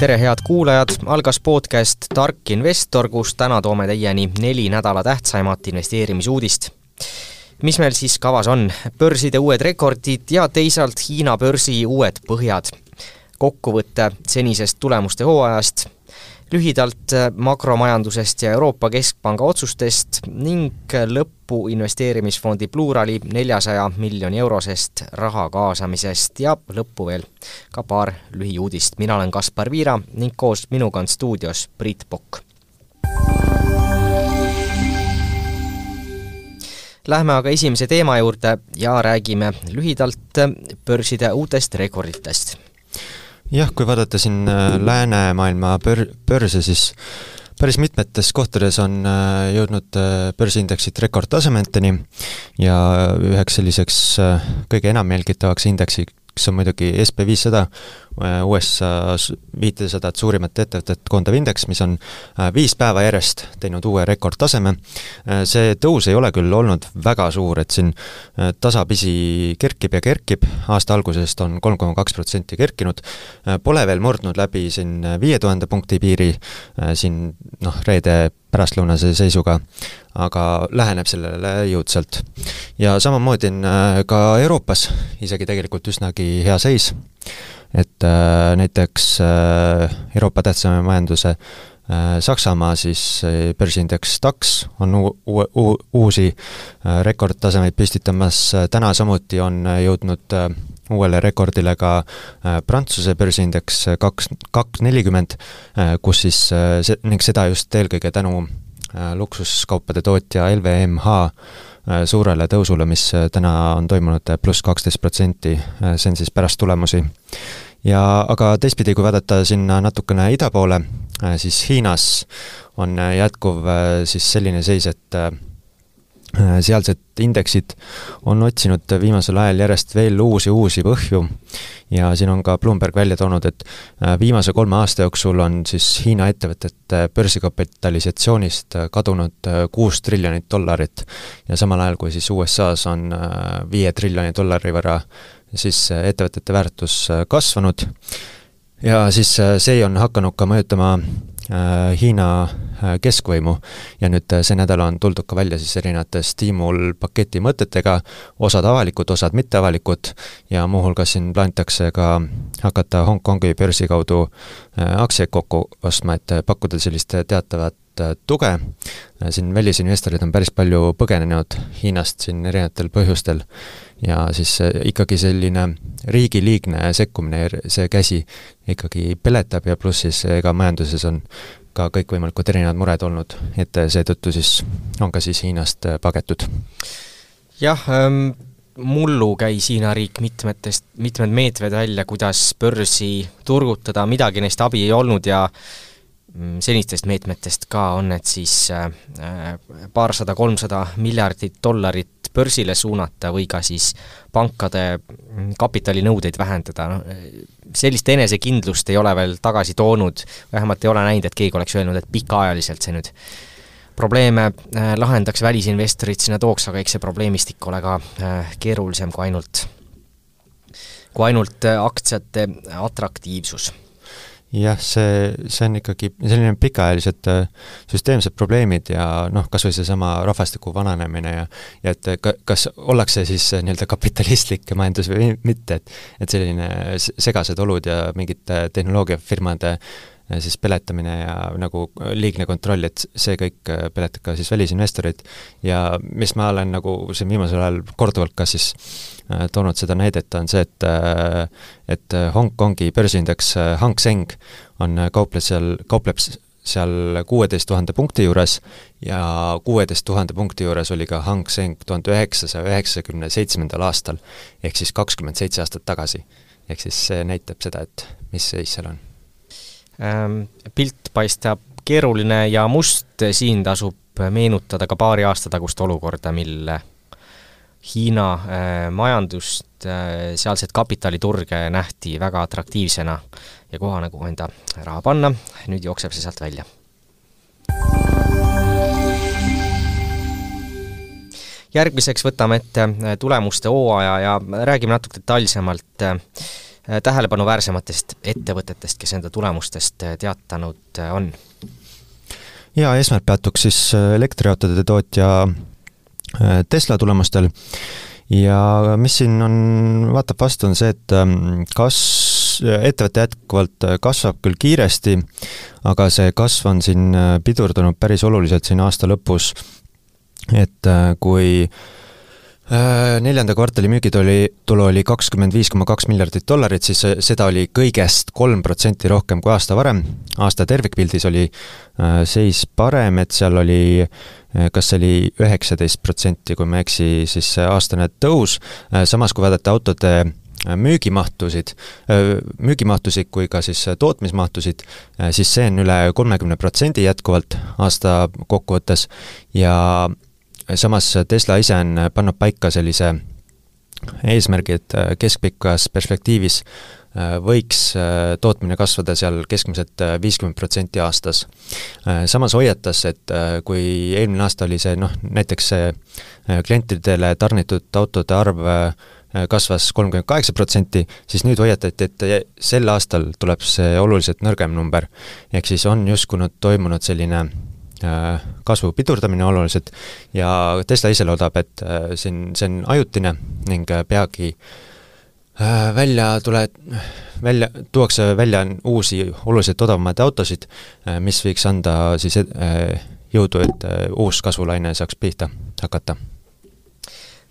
tere, head kuulajad, algas podcast Tark investor, kus täna toome teieni neli nädala tähtsaimat investeerimisuudist. mis meil siis kavas on? börside uued rekordid ja teisalt Hiina börsi uued põhjad. kokkuvõte senisest tulemuste hooajast lühidalt äh, makromajandusest ja Euroopa Keskpanga otsustest ning lõppu investeerimisfondi Plurali neljasaja miljoni eurosest raha kaasamisest ja lõppu veel ka paar lühiuudist. mina olen Kaspar Viira ning koos minuga on stuudios Priit Pokk. Lähme aga esimese teema juurde ja räägime lühidalt börside uutest rekorditest jah, kui vaadata siin äh, läänemaailma bör-, börse, siis päris mitmetes kohtades on äh, jõudnud äh, börsiindeksid rekordtasemeteni ja üheks selliseks kõige enam jälgitavaks indeksiks on muidugi Viissada, USA viitesadat suurimat ettevõtet koondav indeks, mis on äh, viis päeva järjest teinud uue rekordtaseme. Äh, see tõus ei ole küll olnud väga suur, et siin äh, tasapisi kerkib ja kerkib, aasta algusest on kolm koma kaks protsenti kerkinud, pole veel murdnud läbi siin viie tuhande punkti piiri, siin noh, reede pärastlõunase seisuga, aga läheneb sellele jõudsalt. ja samamoodi on ka Euroopas isegi tegelikult üsnagi hea seis et äh, näiteks äh, Euroopa tähtsama majanduse äh, Saksamaa siis börsiindeks DAX on uue, uu-, uusi rekordtasemeid püstitamas, täna samuti on jõudnud uuele rekordile ka Prantsuse börsiindeks kaks, kaks nelikümmend, kus siis see, ning seda just eelkõige tänu luksuskaupade tootja LVMH suurele tõusule, mis täna on toimunud pluss kaksteist protsenti, see on siis pärast tulemusi. Ja aga teistpidi, kui vaadata sinna natukene ida poole, äh, siis Hiinas on äh, jätkuv äh, siis selline seis, et sealsed indeksid on otsinud viimasel ajal järjest veel uusi, uusi põhju. Ja siin on ka Bloomberg välja toonud, et viimase kolme aasta jooksul on siis Hiina ettevõtete börsikapitalisatsioonist kadunud kuus triljonit dollarit. Ja samal ajal, kui siis USA-s on viie triljoni dollari võrra siis äh, ettevõtete väärtus äh, kasvanud. Ja siis äh, see on hakanud ka mõjutama Hiina keskvõimu. Ja nüüd see nädal on tuldud ka välja siis erinevate stiimulpaketi mõtetega, osad avalikud, osad mitteavalikud, ja muuhulgas siin plaanitakse ka hakata Hongkongi börsi kaudu aktsiaid kokku ostma, et pakkuda sellist teatavat tuge, siin välisinvestorid on päris palju põgenenud Hiinast siin erinevatel põhjustel ja siis ikkagi selline riigiliigne sekkumine, see käsi ikkagi peletab ja pluss siis ega majanduses on ka kõikvõimalikud erinevad mured olnud, et seetõttu siis on ka siis Hiinast pagetud. jah ähm,, mullu käis Hiina riik mitmetest, mitmed meetmed välja, kuidas börsi turgutada, midagi neist abi ei olnud ja mm, senistest meetmetest ka on need siis äh, paarsada, kolmsada miljardit dollarit börsile suunata või ka siis pankade kapitalinõudeid vähendada, noh sellist enesekindlust ei ole veel tagasi toonud, vähemalt ei ole näinud, et keegi oleks öelnud, et pikaajaliselt see nüüd probleeme äh, lahendaks, välisinvestorid sinna tooks, aga eks see probleemistik ole ka äh, keerulisem kui ainult, kui ainult äh, aktsiate atraktiivsus jah, see, see on ikkagi selline pikaajalised äh, süsteemsed probleemid ja noh, kas või seesama rahvastiku vananemine ja ja et ka, kas ollakse siis äh, nii-öelda kapitalistlik majandus või mitte, et et selline segased olud ja mingite tehnoloogiafirmade siis peletamine ja nagu liigne kontroll, et see kõik peletab ka siis välisinvestoreid ja mis ma olen nagu siin viimasel ajal korduvalt ka siis äh, toonud seda näidet, on see, et äh, et Hongkongi börsiindeks äh, Hang Seng on, kaupleb seal, kaupleb seal kuueteist tuhande punkti juures ja kuueteist tuhande punkti juures oli ka Hang Seng tuhande üheksasaja üheksakümne seitsmendal aastal, ehk siis kakskümmend seitse aastat tagasi. ehk siis see näitab seda, et mis seis seal on pilt paistab keeruline ja must, siin tasub meenutada ka paari aasta tagust olukorda, mil Hiina äh, majandust, äh, sealset kapitaliturge nähti väga atraktiivsena ja kohana, kuhu enda raha panna, nüüd jookseb see sealt välja. järgmiseks võtame ette tulemuste hooaja ja räägime natuke detailsemalt tähelepanuväärsematest ettevõtetest, kes enda tulemustest teatanud on. jaa, esmalt peatuks siis elektriautode tootja Tesla tulemustel ja mis siin on, vaatab vastu, on see, et ähm, kas ettevõte jätkuvalt kasvab küll kiiresti, aga see kasv on siin äh, pidurdunud päris oluliselt siin aasta lõpus, et äh, kui äh, neljanda kvartali müügitulu oli, tulu oli kakskümmend viis koma kaks miljardit dollarit, siis seda oli kõigest kolm protsenti rohkem kui aasta varem. aasta tervikpildis oli seis parem, et seal oli kas see oli üheksateist protsenti, kui ma ei eksi, siis aastane tõus, samas kui vaadata autode müügimahtusid, müügimahtusid kui ka siis tootmismahtusid, siis see on üle kolmekümne protsendi jätkuvalt aasta kokkuvõttes ja samas Tesla ise on pannud paika sellise eesmärgi, et keskpikas perspektiivis Äh, võiks äh, tootmine kasvada seal keskmiselt äh, viiskümmend protsenti aastas. samas hoiatas, et kui eelmine aasta oli see noh, näiteks see klientidele tarnitud autode arv kasvas kolmkümmend kaheksa protsenti, siis nüüd hoiatati, et sel aastal tuleb see oluliselt nõrgem number. ehk siis on justkui toimunud selline kasvu pidurdamine oluliselt ja Tesla ise loodab, et siin see on ajutine ning peagi äh, Äh, välja tule, välja, tuuakse välja uusi oluliselt odavamaid autosid, äh, mis võiks anda siis äh, jõudu, et uus kasvulaine saaks pihta hakata.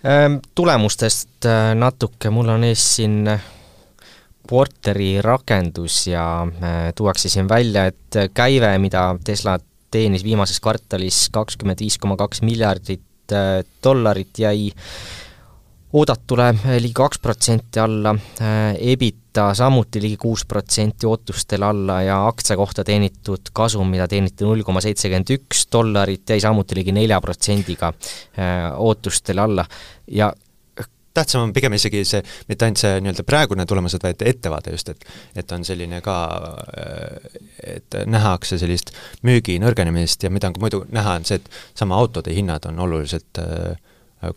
Ähm, tulemustest natuke, mul on ees siin Porteri rakendus ja tuuakse siin välja, et käive, mida Tesla teenis viimases kvartalis kakskümmend viis koma kaks miljardit dollarit, jäi oodatule ligi kaks protsenti alla, EBITDA samuti ligi kuus protsenti ootustele alla ja aktsia kohta teenitud kasum, mida teeniti null koma seitsekümmend üks dollarit, jäi samuti ligi nelja protsendiga äh, ootustele alla. Ja tähtsam on pigem isegi see, mitte ainult see nii-öelda praegune tulemused, vaid ettevaade just, et et on selline ka, äh, et nähakse sellist müügi nõrgenemist ja mida on ka muidu näha, on see, et sama autode hinnad on oluliselt äh,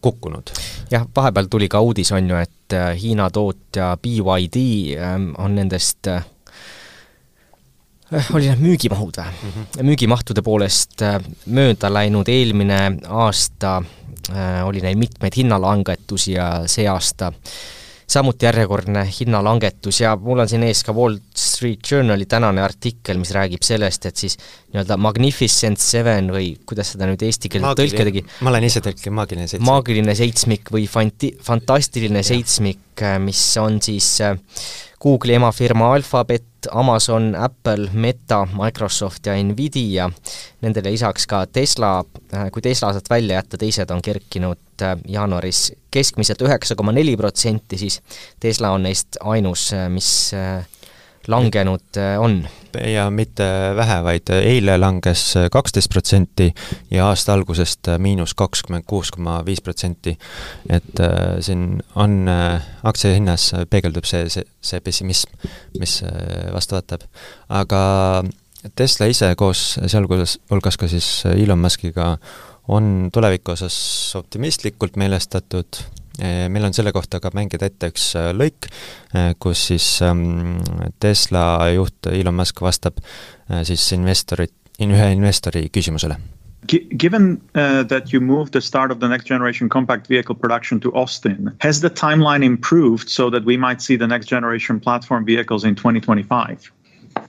kukkunud. jah, vahepeal tuli ka uudis, on ju, et äh, Hiina tootja BYD ähm, on nendest oli need müügimahud või mm? -hmm. müügimahtude poolest mööda läinud eelmine aasta oli neil mitmeid hinnalangetusi ja see aasta äh, samuti järjekordne hinnalangetus ja mul on siin ees ka Wall Street Journali tänane artikkel, mis räägib sellest, et siis nii-öelda Magnificent Seven või kuidas seda nüüd eesti keelde tõlke tegi? ma olen ise tõlkinud, maagiline seitsmik. maagiline seitsmik või fanti-, fantastiline ja. seitsmik, mis on siis äh, Google'i emafirma Alphabet, Amazon, Apple, Meta, Microsoft ja Nvidia, nendele lisaks ka Tesla, äh, kui Tesla sealt välja jätta, teised on kerkinud äh, jaanuaris keskmiselt üheksa koma neli protsenti, siis Tesla on neist ainus, äh, mis langenud äh, on. ja mitte vähe, vaid eile langes kaksteist protsenti ja aasta algusest miinus kakskümmend kuus koma viis protsenti. et äh, siin on äh,, aktsia hinnas peegeldub see, see, see pessimism, mis vastu vaatab. aga Tesla ise koos sealhulgas, hulgas ka siis Elon Muskiga on tuleviku osas optimistlikult meelestatud, Eh, meil on selle kohta ka mängida ette üks äh, lõik, äh, kus siis ähm, Tesla juht Elon Musk vastab äh, siis investorit, ühe investori küsimusele Given uh, that you moved the start of the next generation compact vehicle production to Austin, has the timeline improved so that we might see the next generation platform vehicles in 2025?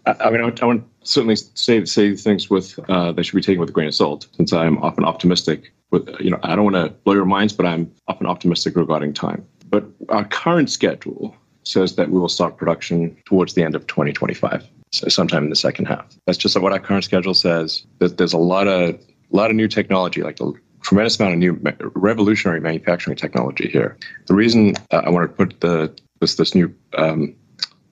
I, I mean, I would, I would, certainly say say things with uh, that should be taken with a grain of salt, since I'm often optimistic you know, I don't want to blow your minds, but I'm often optimistic regarding time. But our current schedule says that we will start production towards the end of 2025, so sometime in the second half. That's just what our current schedule says. That there's a lot of a lot of new technology, like a tremendous amount of new revolutionary manufacturing technology here. The reason uh, I wanted to put the this this new um,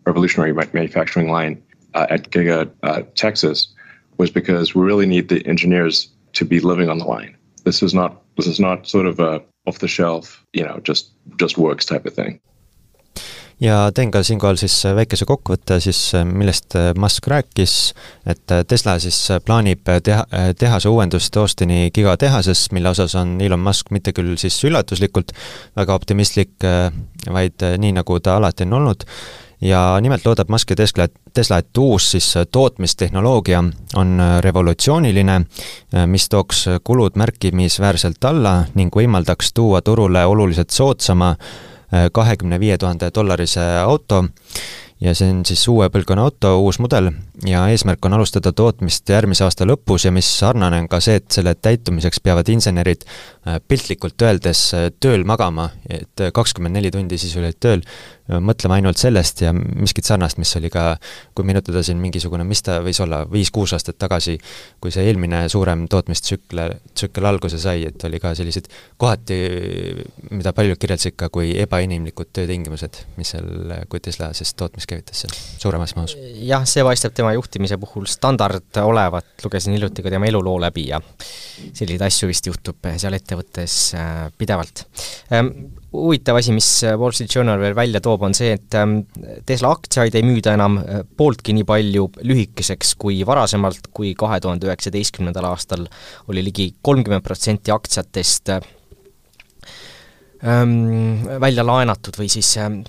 revolutionary manufacturing line uh, at Giga uh, Texas was because we really need the engineers to be living on the line. This is not this is not sort of a off the shelf, you know, just just works type of thing. ja teen ka siinkohal siis väikese kokkuvõtte siis, millest Musk rääkis, et Tesla siis plaanib teha, tehase uuendust Austini gigatehases, mille osas on Elon Musk mitte küll siis üllatuslikult väga optimistlik, vaid nii, nagu ta alati on olnud, ja nimelt loodab Musk ja Tesla, Tesla, et uus siis tootmistehnoloogia on revolutsiooniline, mis tooks kulud märkimisväärselt alla ning võimaldaks tuua turule oluliselt soodsama kahekümne viie tuhande dollarise auto. Ja see on siis uue põlvkonna auto, uus mudel. Ja eesmärk on alustada tootmist järgmise aasta lõpus ja mis sarnane on ka see, et selle täitumiseks peavad insenerid äh, piltlikult öeldes tööl magama, et kakskümmend neli tundi sisuliselt tööl, mõtlema ainult sellest ja miskit sarnast, mis oli ka, kui meenutada siin mingisugune, mis ta võis olla, viis-kuus aastat tagasi, kui see eelmine suurem tootmistsükle, tsükkel alguse sai, et oli ka sellised kohati, mida paljud kirjeldasid ka kui ebainimlikud töötingimused, mis seal, kui Tesla siis tootmist käivitas seal suuremas mahus. jah, see paistab tema juhtimise puhul standard olevat, lugesin hiljuti ka tema eluloo läbi ja selliseid asju vist juhtub seal ettevõttes äh, pidevalt ähm, huvitav asi, mis Wall Street Journal veel välja toob, on see, et ähm, Tesla aktsiaid ei müüda enam äh, pooltki nii palju lühikeseks kui varasemalt, kui kahe tuhande üheksateistkümnendal aastal oli ligi kolmkümmend protsenti aktsiatest ähm, välja laenatud või siis ähm,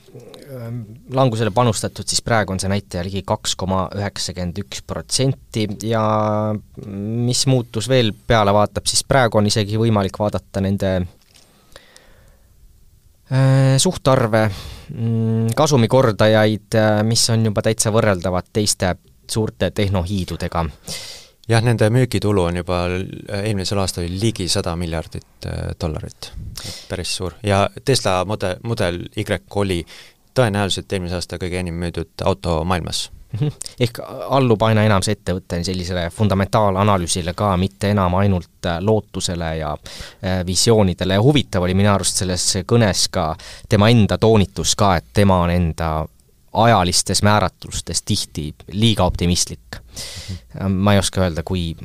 langusele panustatud, siis praegu on see näitaja ligi kaks koma üheksakümmend üks protsenti ja mis muutus veel peale vaatab, siis praegu on isegi võimalik vaadata nende Äh, suhtarve, mm, kasumikordajaid, äh, mis on juba täitsa võrreldavad teiste suurte tehnohiidudega. jah, nende müügitulu on juba eelmisel aastal ligi sada miljardit äh, dollarit, päris suur, ja Tesla mudel, mudel Y oli tõenäoliselt eelmise aasta kõige enim müüdud auto maailmas. Ehk allub aina enam see ettevõte sellisele fundamentaalanalüüsile ka, mitte enam ainult äh, lootusele ja äh, visioonidele ja huvitav oli minu arust selles kõnes ka tema enda toonitus ka, et tema on enda ajalistes määratlustes tihti liiga optimistlik. Mhm. ma ei oska öelda, kui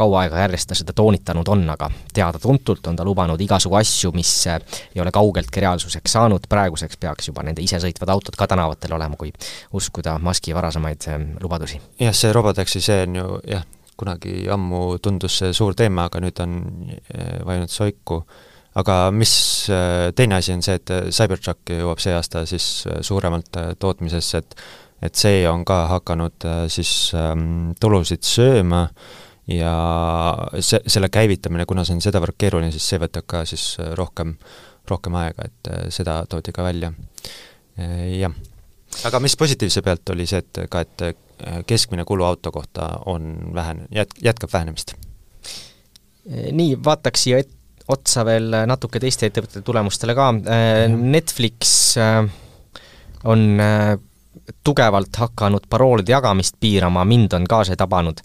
kaua aega järjest ta seda toonitanud on, aga teada-tuntult on ta lubanud igasugu asju, mis äh, ei ole kaugeltki reaalsuseks saanud, praeguseks peaks juba nende isesõitvad autod ka tänavatel olema, kui uskuda Muski varasemaid äh, lubadusi. jah, see robotaksi, see on ju jah, kunagi ammu tundus see suur teema, aga nüüd on äh, vajunud soiku. aga mis, teine asi on see, et Cybertruck jõuab see aasta siis suuremalt tootmisesse, et et see on ka hakanud siis ähm, tulusid sööma äh,, ja see, selle käivitamine, kuna see on sedavõrd keeruline, siis see võtab ka siis äh, rohkem, rohkem aega, et äh, seda toodi ka välja. Äh, jah. aga mis positiivse pealt oli see, et ka, et keskmine kulu auto kohta on vähene, jät-, jätkab vähenemist? nii, vaataks siia et-, otsa veel natuke teiste ettevõtete tulemustele ka, Netflix on tugevalt hakanud paroolide jagamist piirama, mind on ka see tabanud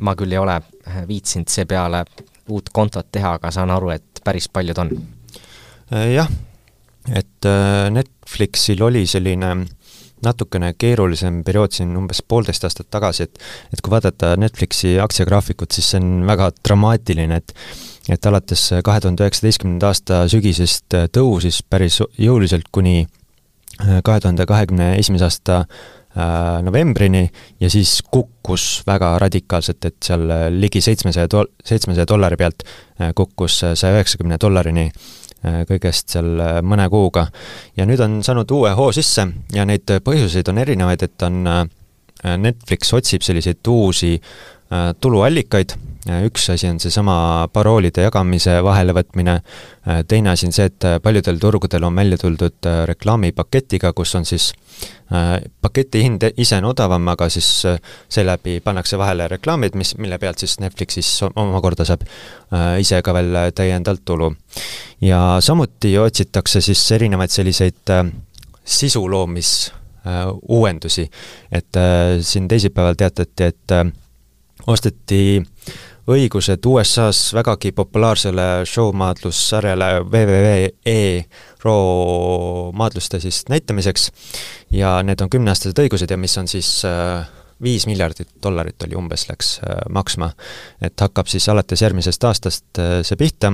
ma küll ei ole äh, viitsinud seepeale uut kontot teha, aga saan aru, et päris paljud on. Äh, jah, et äh, Netflixil oli selline natukene keerulisem periood siin umbes poolteist aastat tagasi, et et kui vaadata Netflixi aktsiagraafikut, siis see on väga dramaatiline, et et alates kahe tuhande üheksateistkümnenda aasta sügisest tõusis päris jõuliselt kuni kahe tuhande kahekümne esimese aasta Äh, novembrini ja siis kukkus väga radikaalselt, et seal ligi seitsmesaja dol-, seitsmesaja dollari pealt äh, kukkus saja üheksakümne dollarini äh, kõigest seal mõne kuuga. ja nüüd on saanud uue hoo sisse ja neid põhjuseid on erinevaid, et on Netflix otsib selliseid uusi tuluallikaid, üks asi on seesama paroolide jagamise vahelevõtmine, teine asi on see, et paljudel turgudel on välja tuldud reklaamipaketiga, kus on siis Äh, paketi hind ise on odavam, aga siis äh, seeläbi pannakse vahele reklaamid, mis, mille pealt siis Netflix siis omakorda saab äh, ise ka veel täiendavalt tulu. ja samuti otsitakse siis erinevaid selliseid sisu loomis uuendusi, et siin teisipäeval teatati, et osteti õigused USA-s vägagi populaarsele show-maadlussarjale WWE Raw maadluste siis näitamiseks. Ja need on kümneaastased õigused ja mis on siis äh, viis miljardit dollarit oli umbes, läks äh, maksma. et hakkab siis alates järgmisest aastast äh, see pihta,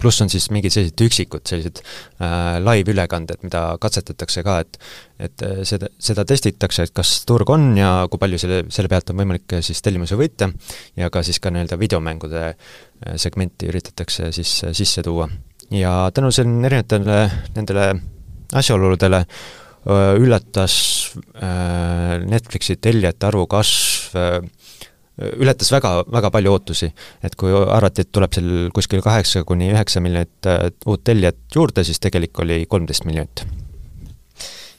pluss on siis mingid sellised üksikud sellised äh, live-ülekanded, mida katsetatakse ka, et et seda, seda testitakse, et kas turg on ja kui palju selle, selle pealt on võimalik siis tellimusi võita ja ka siis ka nii-öelda videomängude segmenti üritatakse siis sisse tuua. ja tänu siin erinevatele nendele asjaoludele üllatas Netflixi tellijate arvu kasv, ületas väga, väga palju ootusi. et kui arvati, et tuleb seal kuskil kaheksa kuni üheksa miljonit uut tellijat juurde, siis tegelik oli kolmteist miljonit.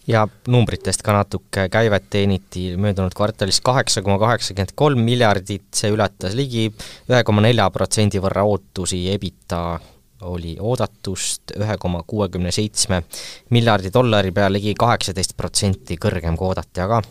Ja numbritest ka natuke, käivet teeniti möödunud kvartalis kaheksa koma kaheksakümmend kolm miljardit, see ületas ligi ühe koma nelja protsendi võrra ootusi, EBITA oli oodatust ühe koma kuuekümne seitsme miljardi dollari peale ligi kaheksateist protsenti kõrgem kui oodati, aga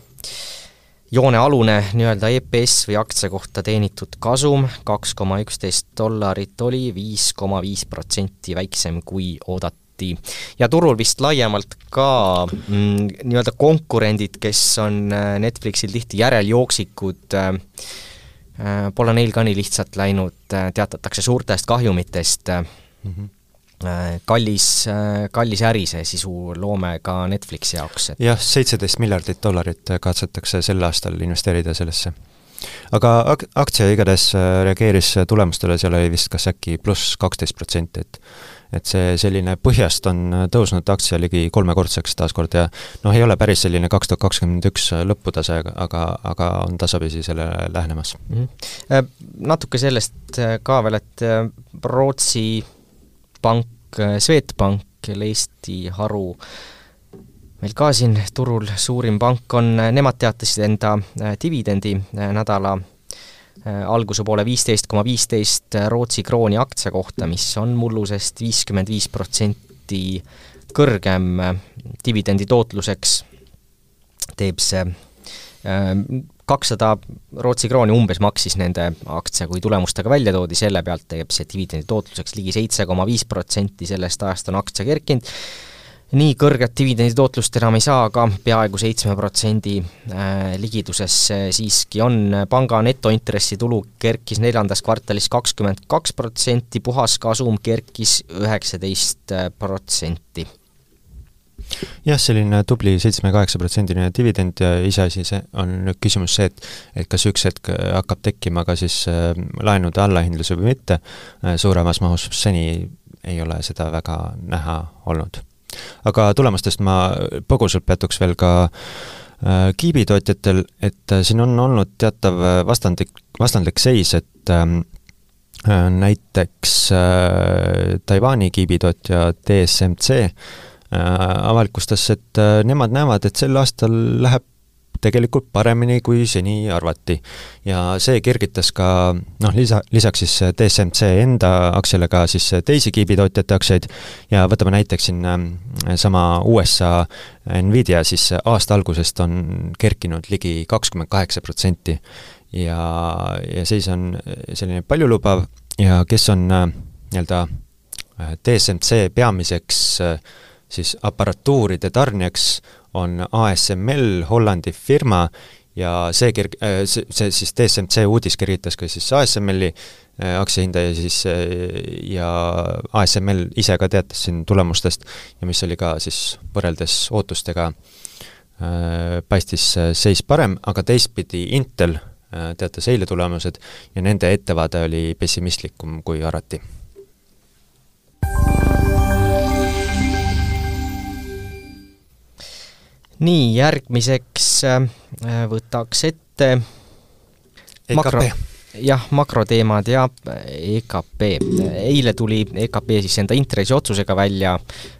joonealune nii-öelda EPS või aktsia kohta teenitud kasum kaks koma üksteist dollarit oli viis koma viis protsenti väiksem kui oodati. Ja turul vist laiemalt ka mm, nii-öelda konkurendid, kes on äh, Netflixil tihti järeljooksikud äh, äh,, pole neil ka nii lihtsalt läinud, äh, teatatakse suurtest kahjumitest mm, -hmm kallis, kallis äri see sisuloome ka Netflixi jaoks, et jah, seitseteist miljardit dollarit katsetakse sel aastal investeerida sellesse. aga ak-, aktsia igatahes reageeris tulemustele, seal oli vist kas äkki pluss kaksteist protsenti, et et see selline põhjast on tõusnud aktsia ligi kolmekordseks taaskord ja noh, ei ole päris selline kaks tuhat kakskümmend üks lõputase, aga, aga on tasapisi sellele lähenemas mm. -hmm. Natuke sellest äh, ka veel, et äh, Rootsi pank Swedbank, Eesti haru. Meil ka siin turul suurim pank on, nemad teatasid enda dividendi nädala Äh, alguse poole viisteist koma viisteist Rootsi krooni aktsia kohta, mis on mullusest viiskümmend viis protsenti kõrgem äh, dividendi tootluseks, teeb see äh, kakssada Rootsi krooni umbes maksis nende aktsia, kui tulemustega välja toodi, selle pealt teeb see dividendi tootluseks ligi seitse koma viis protsenti, sellest ajast on aktsia kerkinud nii kõrget dividendi tootlust enam ei saa, aga peaaegu seitsme protsendi äh, ligiduses siiski on. panga netointressitulu kerkis neljandas kvartalis kakskümmend kaks protsenti, puhaskasum kerkis üheksateist protsenti jah, selline tubli seitsme-kaheksa-protsendine dividend ja iseasi see on küsimus see, et et kas üks hetk hakkab tekkima ka siis äh, laenude allahindlus või mitte, äh, suuremas mahus seni ei ole seda väga näha olnud. Aga tulemustest ma põgusalt peatuks veel ka äh, kiibitootjatel, et äh, siin on olnud teatav äh, vastandlik, vastandlik seis, et ähm, näiteks Taiwan'i kiibitootja DSMC avalikustas, et nemad näevad, et sel aastal läheb tegelikult paremini, kui seni arvati. ja see kergitas ka noh, lisa, lisaks siis DSMC enda aktsiale ka siis teisi kiibitootjate aktsiaid ja võtame näiteks siin ähm, sama USA Nvidia, siis aasta algusest on kerkinud ligi kakskümmend kaheksa protsenti. ja, ja seis on selline paljulubav ja kes on äh, nii-öelda äh, DSMC peamiseks äh, siis aparatuuride tarnijaks on ASML, Hollandi firma, ja see ker-, äh, see, see siis DSMC uudis kergitas ka siis ASML-i äh, aktsiahinda ja siis äh, ja ASML ise ka teatas siin tulemustest ja mis oli ka siis võrreldes ootustega, paistis seis parem, aga teistpidi Intel teatas eile tulemused ja nende ettevaade oli pessimistlikum, kui arvati nii, järgmiseks äh, võtaks ette EKP. makro, jah, makroteemad ja EKP. eile tuli EKP siis enda intressiotsusega välja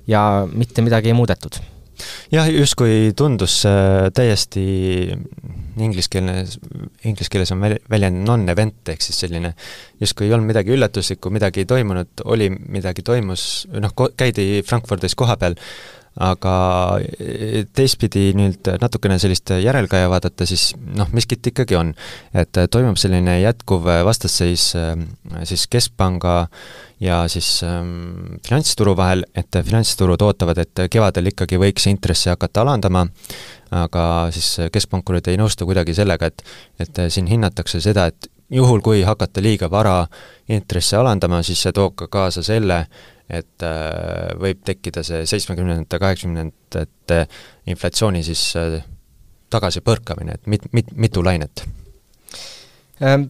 ja mitte midagi ei muudetud jah, justkui tundus äh, täiesti ingliskeelne, inglise keeles on väljend non-event, ehk siis selline justkui ei olnud midagi üllatuslikku, midagi ei toimunud, oli midagi toimus, noh, käidi Frankfurdis kohapeal, aga eh, teistpidi nüüd natukene sellist järelkaja vaadata, siis noh, miskit ikkagi on. et toimub selline jätkuv vastasseis eh, siis Keskpanga ja siis ähm, finantsturu vahel, et finantsturud ootavad, et kevadel ikkagi võiks intresse hakata alandama, aga siis keskpankurid ei nõustu kuidagi sellega, et et siin hinnatakse seda, et juhul, kui hakata liiga vara intresse alandama, siis see toob ka kaasa selle, et äh, võib tekkida see seitsmekümnendate, kaheksakümnendate inflatsiooni siis äh, tagasipõrkamine, et mit-, mit-, mitu lainet? Ähm,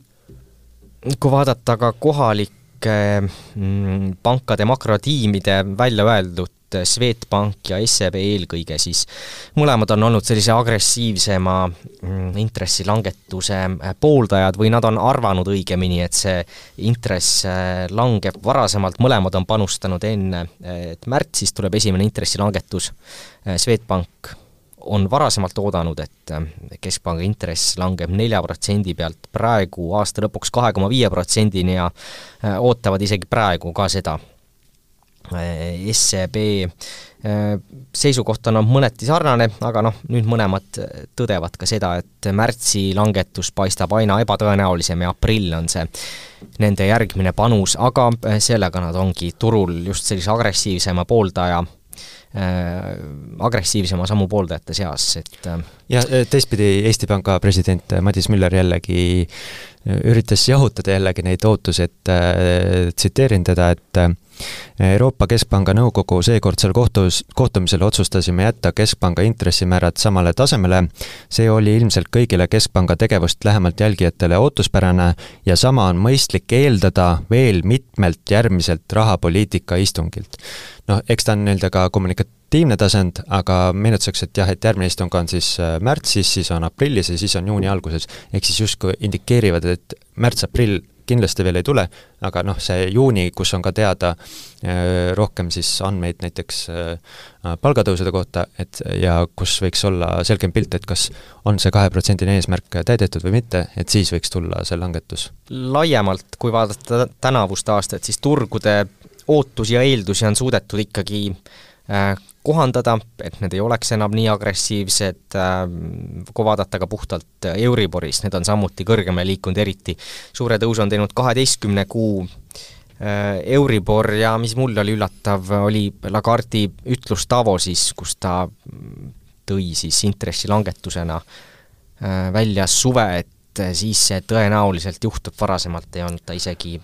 kui vaadata ka kohalike mm, pankade makrotiimide välja öeldud Swedbank ja SEB eelkõige, siis mõlemad on olnud sellise agressiivsema mm, intressilangetuse pooldajad või nad on arvanud õigemini, et see intress langeb varasemalt, mõlemad on panustanud enne, et märtsis tuleb esimene intressilangetus, Swedbank on varasemalt oodanud, et äh, keskpanga intress langeb nelja protsendi pealt praegu aasta lõpuks kahe koma viie protsendini ja äh, ootavad isegi praegu ka seda. Äh, SEB seisukoht on mõneti sarnane, aga noh, nüüd mõlemad tõdevad ka seda, et märtsi langetus paistab aina ebatõenäolisem ja aprill on see nende järgmine panus, aga sellega nad ongi turul just sellise agressiivsema pooldaja Äh, agressiivsema sammu pooldajate seas, et äh, ja teistpidi Eesti Panga president Madis Müller jällegi äh, üritas jahutada jällegi neid ootusi, et tsiteerin teda, et Euroopa Keskpanga nõukogu seekordsel kohtus, kohtumisel otsustasime jätta Keskpanga intressimäärad samale tasemele, see oli ilmselt kõigile Keskpanga tegevust lähemalt jälgijatele ootuspärane ja sama on mõistlik eeldada veel mitmelt järgmiselt rahapoliitika istungilt noh, eks ta on nii-öelda ka kommunikatiivne tasand, aga meenutuseks, et jah, et järgmine istung on siis äh, märtsis, siis on aprillis ja siis on juuni alguses, ehk siis justkui indikeerivad, et märts-aprill kindlasti veel ei tule, aga noh, see juuni, kus on ka teada äh, rohkem siis andmeid näiteks äh, palgatõusude kohta, et ja kus võiks olla selgem pilt, et kas on see kaheprotsendine eesmärk täidetud või mitte, et siis võiks tulla see langetus. laiemalt, kui vaadata tänavust aastat, siis turgude ootusi ja eeldusi on suudetud ikkagi äh, kohandada, et need ei oleks enam nii agressiivsed, äh, kui vaadata ka puhtalt Euriboris, need on samuti kõrgemale liikunud, eriti suure tõusu on teinud kaheteistkümne kuu äh, Euribor ja mis mulle oli üllatav, oli Lagardi ütlus Davosis, kus ta tõi siis intressilangetusena välja suve, et siis see tõenäoliselt juhtub, varasemalt ei olnud ta isegi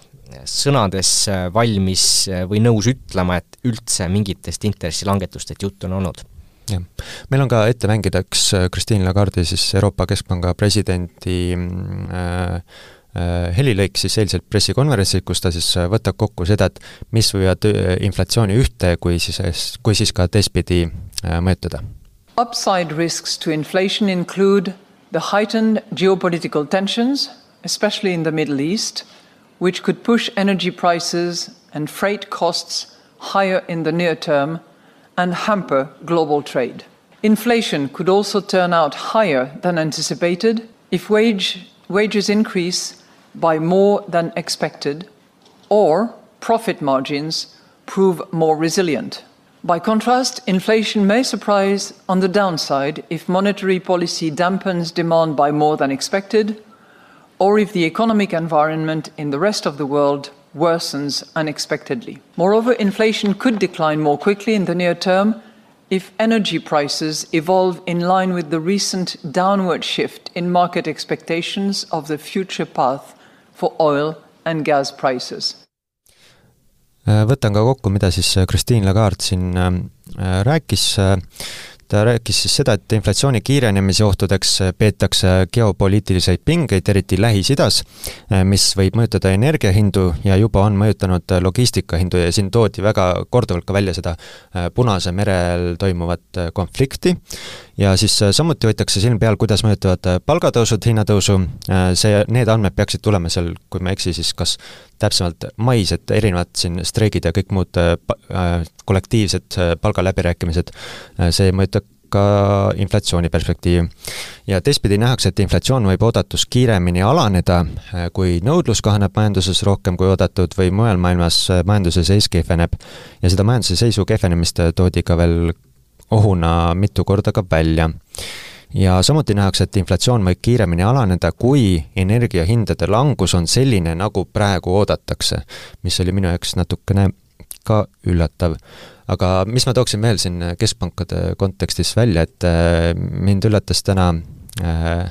sõnades äh, valmis või nõus ütlema, et üldse mingitest intressilangetustest juttu on olnud jah, meil on ka ette mängida üks Christine Lagarde'i siis Euroopa Keskpanga presidendi äh, helilõik siis eilselt pressikonverentsil, kus ta siis võtab kokku seda, et mis võivad inflatsiooni ühte kui siis, kui siis ka teistpidi mõjutada. Upside risks to inflation include the heightened geopolitical tensions, especially in the Middle East which could push energy prices and freight costs higher in the near term and hamper global trade. Inflation could also turn out higher than anticipated if wage, wages increase by more than expected or profit margins prove more resilient. By contrast, inflation may surprise on the downside if monetary policy dampens demand by more than expected or if the economic environment in the rest of the world worsens unexpectedly. Moreover, inflation could decline more quickly in the near term if energy prices evolve in line with the recent downward shift in market expectations of the future path for oil and gas prices. Võtan ka kokku, mida siis Christine Lagarde siin rääkis. Ta rääkis siis seda, et inflatsiooni kiirenemise ohtudeks peetakse geopoliitiliseid pingeid, eriti Lähis-Idas, mis võib mõjutada energiahindu ja juba on mõjutanud logistikahindu ja siin toodi väga korduvalt ka välja seda äh, Punase merel toimuvat äh, konflikti ja siis äh, samuti hoitakse silm peal, kuidas mõjutavad palgatõusud hinnatõusu, see, need andmed peaksid tulema seal, kui ma ei eksi, siis kas täpsemalt mais, et erinevad siin streigid ja kõik muud kollektiivsed palgaläbirääkimised, see mõjutab ka inflatsiooni perspektiivi. ja teistpidi nähakse, et inflatsioon võib oodatust kiiremini alaneda, äh, kui nõudlus kahaneb majanduses rohkem kui oodatud või mujal maailmas äh, majanduse seis kehveneb. ja seda majanduse seisu kehvenemist äh, toodi ka veel ohuna mitu korda ka välja. Ja samuti nähakse, et inflatsioon võib kiiremini alaneda, kui energiahindade langus on selline, nagu praegu oodatakse, mis oli minu jaoks natukene ka üllatav. Aga mis ma tooksin veel siin keskpankade kontekstis välja, et äh, mind üllatas täna äh,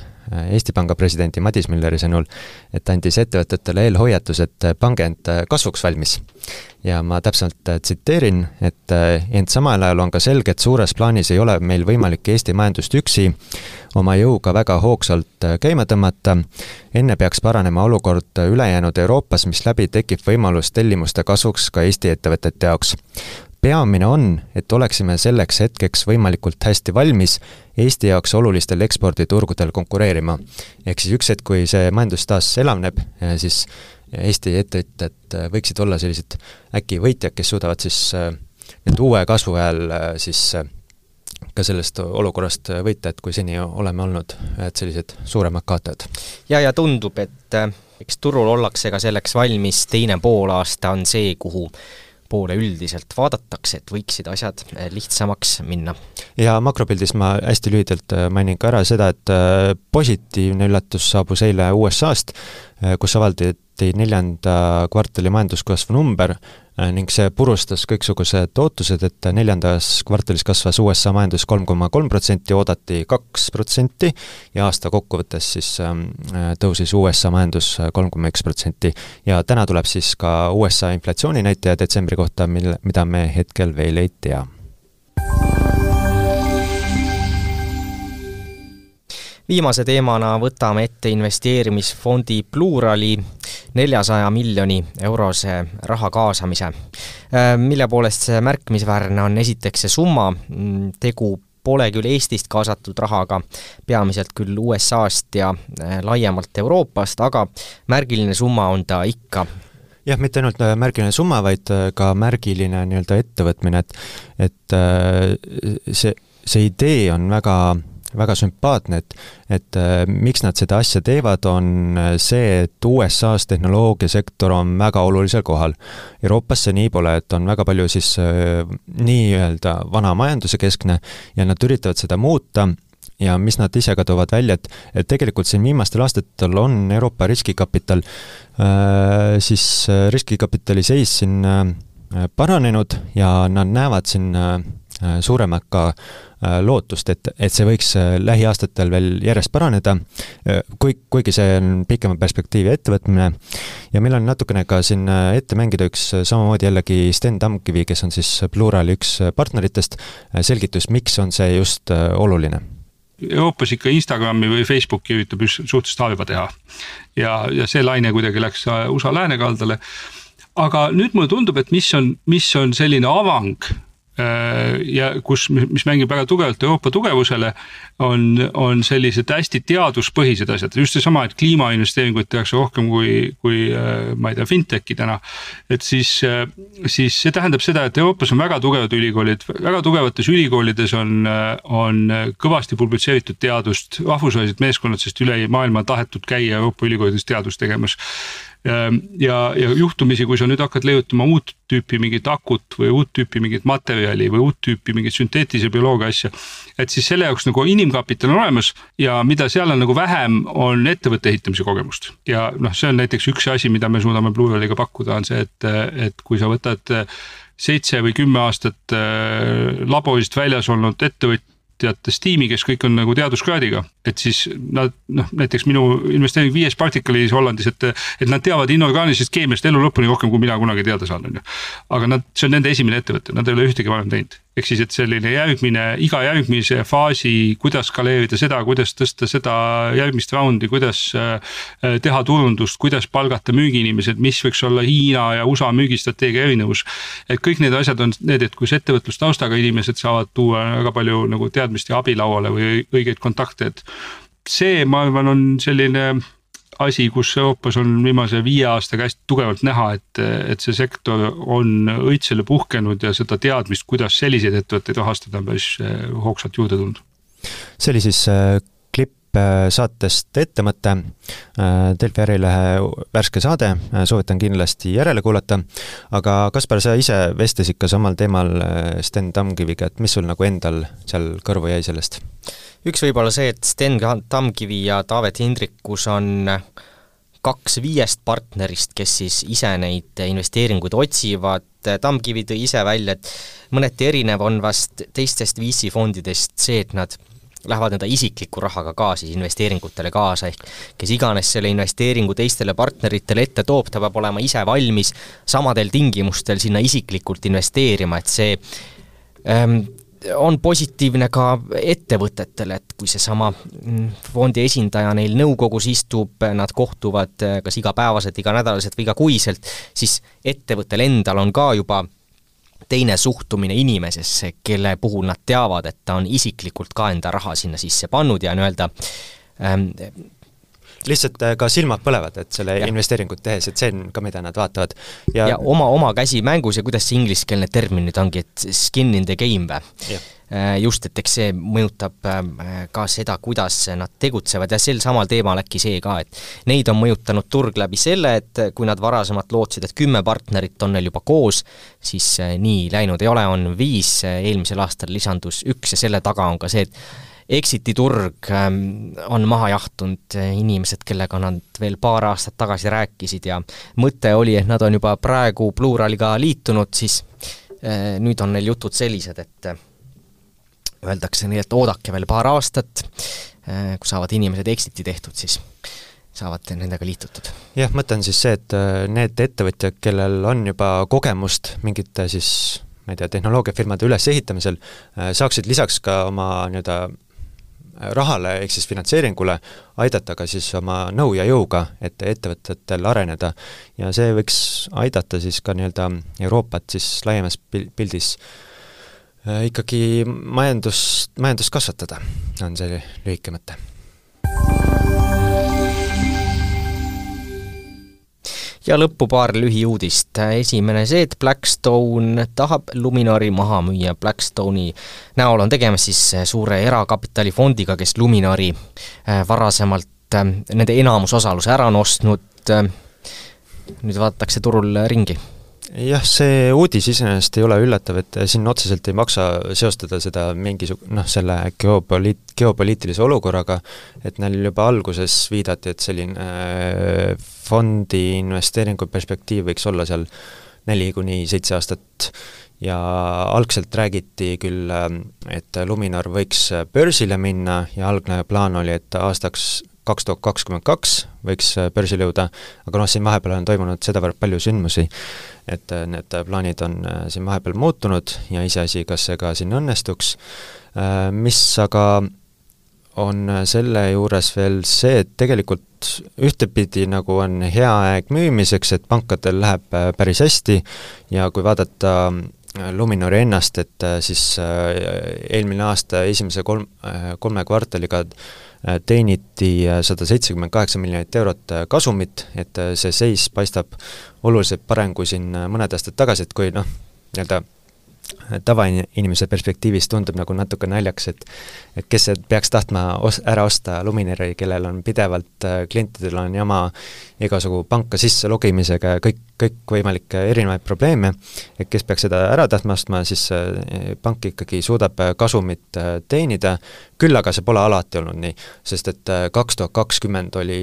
Eesti Panga presidendi Madis Mülleri sõnul, et andis ettevõtetele eelhoiatus, et pange end kasvuks valmis. ja ma täpselt tsiteerin, et ent samal ajal on ka selge, et suures plaanis ei ole meil võimalik Eesti majandust üksi oma jõuga väga hoogsalt käima tõmmata, enne peaks paranema olukord ülejäänud Euroopas, misläbi tekib võimalus tellimuste kasvuks ka Eesti ettevõtete jaoks peamine on, et oleksime selleks hetkeks võimalikult hästi valmis Eesti jaoks olulistel eksporditurgudel konkureerima. ehk siis üks hetk, kui see majandus taas elavneb, siis Eesti ettevõtjad võiksid olla sellised äkki võitjad, kes suudavad siis nüüd uue kasvu ajal siis ka sellest olukorrast võita, et kui seni oleme olnud ühed sellised suuremad kaotajad. ja, ja tundub, et eks turul ollakse ka selleks valmis, teine poolaasta on see, kuhu poole üldiselt vaadatakse, et võiksid asjad lihtsamaks minna. ja makropildis ma hästi lühidalt mainin ka ära seda, et positiivne üllatus saabus eile USA-st, kus avaldati neljanda kvartali majanduskasvu number, Äh, ning see purustas kõiksugused ootused, et neljandas kvartalis kasvas USA majandus kolm koma kolm protsenti, oodati kaks protsenti ja aasta kokkuvõttes siis ähm, äh, tõusis USA majandus kolm koma üks protsenti. ja täna tuleb siis ka USA inflatsiooninäitaja detsembri kohta, mille, mida me hetkel veel ei tea viimase teemana võtame ette investeerimisfondi Plurali neljasaja miljoni eurose raha kaasamise, äh, mille poolest see märkimisväärne on. Esiteks see summa, mm, tegu pole küll Eestist kaasatud rahaga, peamiselt küll USA-st ja äh, laiemalt Euroopast, aga märgiline summa on ta ikka. Jah, mitte ainult äh, märgiline summa, vaid ka märgiline nii-öelda ettevõtmine, et et see, see idee on väga väga sümpaatne, et et äh, miks nad seda asja teevad, on äh, see, et USA-s tehnoloogiasektor on väga olulisel kohal. Euroopas see nii pole, et on väga palju siis äh, nii-öelda vana majanduse keskne ja nad üritavad seda muuta ja mis nad ise ka toovad välja, et, et tegelikult siin viimastel aastatel on Euroopa riskikapital äh,, siis riskikapitali seis siin äh, paranenud ja nad näevad siin äh, suuremat ka Äh, lootust, et, et see võiks äh, lähiaastatel veel järjest paraneda, äh, kui, kuigi see on pikema perspektiivi ettevõtmine, ja meil on natukene ka siin ette mängida üks samamoodi jällegi Sten Tamkivi, kes on siis Plurali üks partneritest, selgitus, miks on see just oluline Euroopas ikka Instagrami või Facebooki üritab suhteliselt halba teha. ja, ja see laine kuidagi läks USA läänekaldale. aga nüüd mulle tundub, et mis on, mis on selline avang Äh, ja kus, mis mängib väga tugevalt Euroopa tugevusele, on, on sellised hästi teaduspõhised asjad, just seesama, et kliimainvesteeringuid tehakse rohkem kui, kui äh, ma ei tea, fintech'i täna. et siis, äh, siis see tähendab seda, et Euroopas on väga tugevad ülikoolid, väga tugevates ülikoolides on, on kõvasti publitseeritud teadust, rahvusvahelised meeskonnad, sest üle maailma on tahetud käia Euroopa ülikoolides teadust tegemas ja, ja juhtumisi, kui sa nüüd hakkad leiutama uut tüüpi mingit akut või uut tüüpi mingit materjali või uut tüüpi mingit sünteetilise bioloogia asja. et siis selle jaoks nagu inimkapital on olemas ja mida seal on nagu vähem, on ettevõtte ehitamise kogemust. ja noh, see on näiteks üks asi, mida me suudame Bluewheeliga pakkuda, on see, et, et kui sa võtad seitse või kümme aastat äh, laborist väljas olnud ettevõtja teates tiimi, kes kõik on nagu teaduskraadiga, et siis nad noh, näiteks minu investeering viies Particalis Hollandis, et, et nad teavad inorgaanilisest keemiast elu lõpuni rohkem, kui mina kunagi teada saan, on ju. aga nad, see on nende esimene ettevõte, nad ei ole ühtegi varem teinud ehk siis, et selline järgmine, iga järgmise faasi, kuidas skaleerida seda, kuidas tõsta seda järgmist raundi, kuidas äh, teha turundust, kuidas palgata müügiinimesed, mis võiks olla Hiina ja USA müügistrateegia erinevus. et kõik need asjad on need, et kus ettevõtlustaustaga inimesed saavad tuua väga palju nagu teadmist ja abi lauale või õigeid kontakte, et see, ma arvan, on selline asi, kus Euroopas on viimase viie aastaga hästi tugevalt näha, et, et see sektor on õitsele puhkenud ja seda teadmist, kuidas selliseid ettevõtteid rahastada, on päris eh, hoogsalt juurde tulnud. see oli siis klipp eh, saatest Ettemõte, Delfi Ärilehe värske saade, soovitan kindlasti järele kuulata, aga Kaspar, sa ise vestlesid ka samal teemal Sten Tamkiviga, et mis sul nagu endal seal kõrvu jäi sellest? üks võib-olla see, et Sten Tamkivi ja Taavet Hindrikus on kaks viiest partnerist, kes siis ise neid investeeringuid otsivad, Tamkivi tõi ise välja, et mõneti erinev on vast teistest VC fondidest see, et nad lähevad enda isikliku rahaga ka siis investeeringutele kaasa, ehk kes iganes selle investeeringu teistele partneritele ette toob, ta peab olema ise valmis samadel tingimustel sinna isiklikult investeerima, et see ähm, on positiivne ka ettevõtetele, et kui seesama mm, fondi esindaja neil nõukogus istub, nad kohtuvad eh, kas igapäevaselt, iganädalaselt või igakuiselt, siis ettevõttel endal on ka juba teine suhtumine inimesesse, kelle puhul nad teavad, et ta on isiklikult ka enda raha sinna sisse pannud ja nii-öelda ähm, lihtsalt äh, ka silmad põlevad, et selle ja. investeeringut tehes, et see on ka, mida nad vaatavad. ja, ja oma, oma käsi mängus ja kuidas see ingliskeelne termin nüüd ongi, et skin in the game või? Äh, just, et eks see mõjutab äh, ka seda, kuidas nad tegutsevad ja sel samal teemal äkki see ka, et neid on mõjutanud turg läbi selle, et kui nad varasemalt lootsid, et kümme partnerit on neil juba koos, siis nii läinud ei ole, on viis, eelmisel aastal lisandus üks ja selle taga on ka see, et Exiti turg ähm, on maha jahtunud, inimesed, kellega nad veel paar aastat tagasi rääkisid ja mõte oli, et nad on juba praegu Pluraliga liitunud, siis äh, nüüd on neil jutud sellised, et äh, öeldakse nii, et oodake veel paar aastat, äh, kui saavad inimesed Exiti tehtud, siis saavad nendega liitutud. jah, mõte on siis see, et need ettevõtjad, kellel on juba kogemust mingite siis ma ei tea, tehnoloogiafirmade ülesehitamisel, saaksid lisaks ka oma nii-öelda rahale ehk siis finantseeringule aidata ka siis oma nõu ja jõuga, et ettevõtetel areneda. ja see võiks aidata siis ka nii-öelda Euroopat siis laiemas pildis äh, ikkagi majandust, majandust kasvatada, on see lühike mõte ja lõppu paar lühiuudist. esimene see, et Blackstone tahab Luminori maha müüa. Blackstone'i näol on tegemist siis suure erakapitalifondiga, kes Luminori äh, varasemalt äh, nende enamusosaluse ära on ostnud, äh, nüüd vaadatakse turul ringi jah, see uudis iseenesest ei ole üllatav, et siin otseselt ei maksa seostada seda mingisugune noh, selle geopoliit-, geopoliitilise olukorraga, et neil juba alguses viidati, et selline äh, fondi investeeringu perspektiiv võiks olla seal neli kuni seitse aastat. Ja algselt räägiti küll, äh, et Luminor võiks börsile minna ja algne plaan oli, et aastaks kaks tuhat kakskümmend kaks võiks äh, börsile jõuda, aga noh, siin vahepeal on toimunud sedavõrd palju sündmusi, et äh, need plaanid on äh, siin vahepeal muutunud ja iseasi, kas see ka siin õnnestuks, mis aga on selle juures veel see, et tegelikult ühtepidi nagu on hea aeg müümiseks, et pankadel läheb päris hästi ja kui vaadata Luminori ennast, et siis eelmine aasta esimese kolm, kolme kvartaliga Äh, teeniti äh, sada seitsekümmend kaheksa miljonit eurot äh, kasumit, et see seis paistab oluliselt parem kui siin mõned aastad tagasi, et kui noh, nii-öelda tavainimese perspektiivist tundub nagu natuke naljakas, et et kes peaks tahtma os-, ära osta Luminari, kellel on pidevalt, klientidel on jama igasugu panka sisse logimisega ja kõik, kõikvõimalikke erinevaid probleeme, et kes peaks seda ära tahtma ostma, siis pank ikkagi suudab kasumit teenida, küll aga see pole alati olnud nii, sest et äh, kaks tuhat kakskümmend oli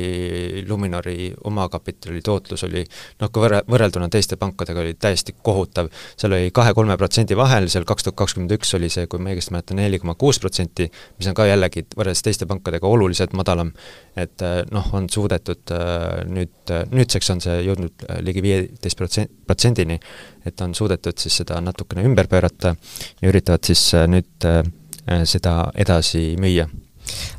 Luminori omakapitali tootlus oli noh, kui võrre-, võrrelduna teiste pankadega oli täiesti kohutav, seal oli kahe-kolme protsendi vahel, seal kaks tuhat kakskümmend üks oli see, kui ma õigesti mäletan, neli koma kuus protsenti, mis on ka jällegi võrreldes teiste pankadega oluliselt madalam. et äh, noh, on suudetud äh, nüüd, nüüdseks on see jõudnud ligi viieteist protsent, protsendini, et on suudetud siis seda natukene ümber pöörata ja üritavad siis nüüd seda edasi müüa.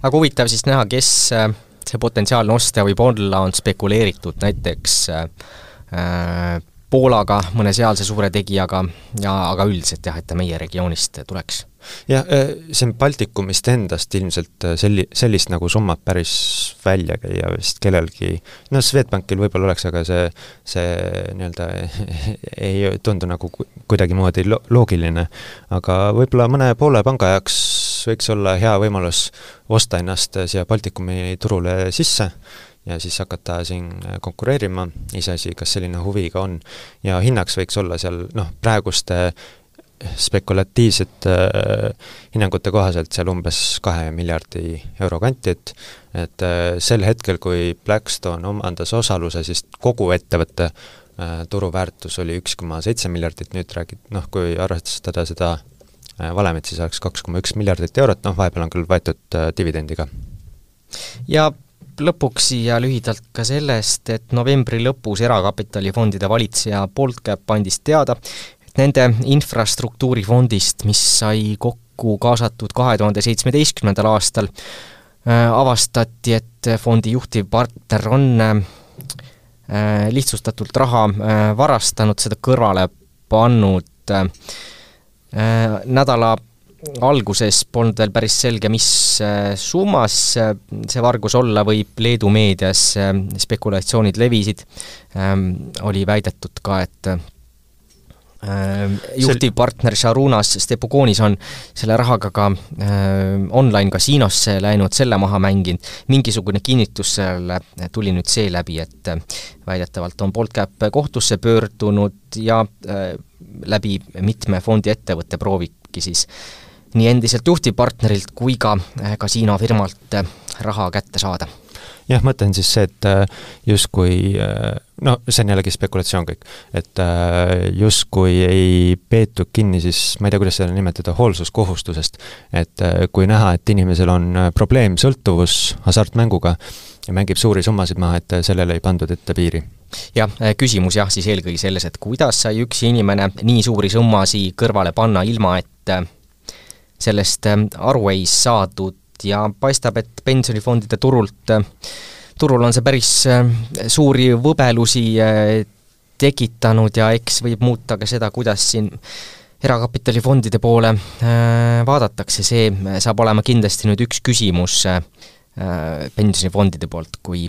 aga huvitav siis näha, kes äh, see potentsiaalne ostja võib olla, on spekuleeritud näiteks äh, Poolaga, mõne sealse suure tegijaga ja aga üldiselt jah, et ta meie regioonist tuleks jah, see on Baltikumist endast ilmselt selli-, sellist nagu summat päris välja käia vist kellelgi, no Swedbankil võib-olla oleks, aga see, see nii-öelda ei tundu nagu kuidagimoodi lo-, loogiline. aga võib-olla mõne Poola panga jaoks võiks olla hea võimalus osta ennast siia Baltikumi turule sisse ja siis hakata siin konkureerima, iseasi, kas selline huvi ka on. ja hinnaks võiks olla seal noh, praeguste spekulatiivsete äh, hinnangute kohaselt seal umbes kahe miljardi euro kanti, et et äh, sel hetkel, kui Blackstone omandas osaluse, siis kogu ettevõtte äh, turuväärtus oli üks koma seitse miljardit, nüüd räägid, noh, kui arvestada seda valemit, siis oleks kaks koma üks miljardit eurot, noh vahepeal on küll võetud dividendi ka. ja lõpuks siia lühidalt ka sellest, et novembri lõpus erakapitalifondide valitseja Boltcap andis teada, nende infrastruktuurifondist, mis sai kokku kaasatud kahe tuhande seitsmeteistkümnendal aastal, äh, avastati, et fondi juhtiv partner on äh, lihtsustatult raha äh, varastanud, seda kõrvale pannud. Nädala alguses polnud veel päris selge, mis summas see vargus olla võib, Leedu meedias spekulatsioonid levisid, oli väidetud ka, et juhtivpartner Sharunas Stepukonis on selle rahaga ka äh, online kasiinosse läinud, selle maha mänginud, mingisugune kinnitus sellele tuli nüüd seeläbi, et äh, väidetavalt on Boltcap kohtusse pöördunud ja äh, läbi mitme fondiettevõtte proovibki siis nii endiselt juhtivpartnerilt kui ka kasiinofirmalt raha kätte saada jah, mõte on siis see, et äh, justkui äh, no see on jällegi spekulatsioon kõik, et äh, justkui ei peetud kinni siis, ma ei tea, kuidas seda nimetada, hoolsuskohustusest. et kui näha, et inimesel on probleem, sõltuvus hasartmänguga ja mängib suuri summasid maha, et sellele ei pandud ette piiri jah, küsimus jah, siis eelkõige selles, et kuidas sai üks inimene nii suuri summasid kõrvale panna, ilma et sellest aru ei saadud ja paistab, et pensionifondide turult, turul on see päris äh, suuri võbelusi äh, tekitanud ja eks võib muuta ka seda, kuidas siin erakapitalifondide poole äh, vaadatakse, see saab olema kindlasti nüüd üks küsimus pensionifondide poolt, kui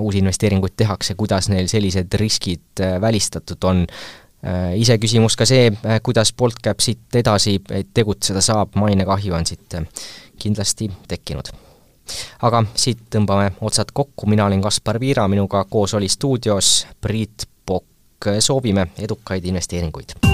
uusi investeeringuid tehakse, kuidas neil sellised riskid välistatud on, iseküsimus ka see, kuidas Boltcap siit edasi tegutseda saab, mainekahju on siit kindlasti tekkinud. aga siit tõmbame otsad kokku, mina olin Kaspar Viira, minuga koos oli stuudios Priit Pokk, soovime edukaid investeeringuid!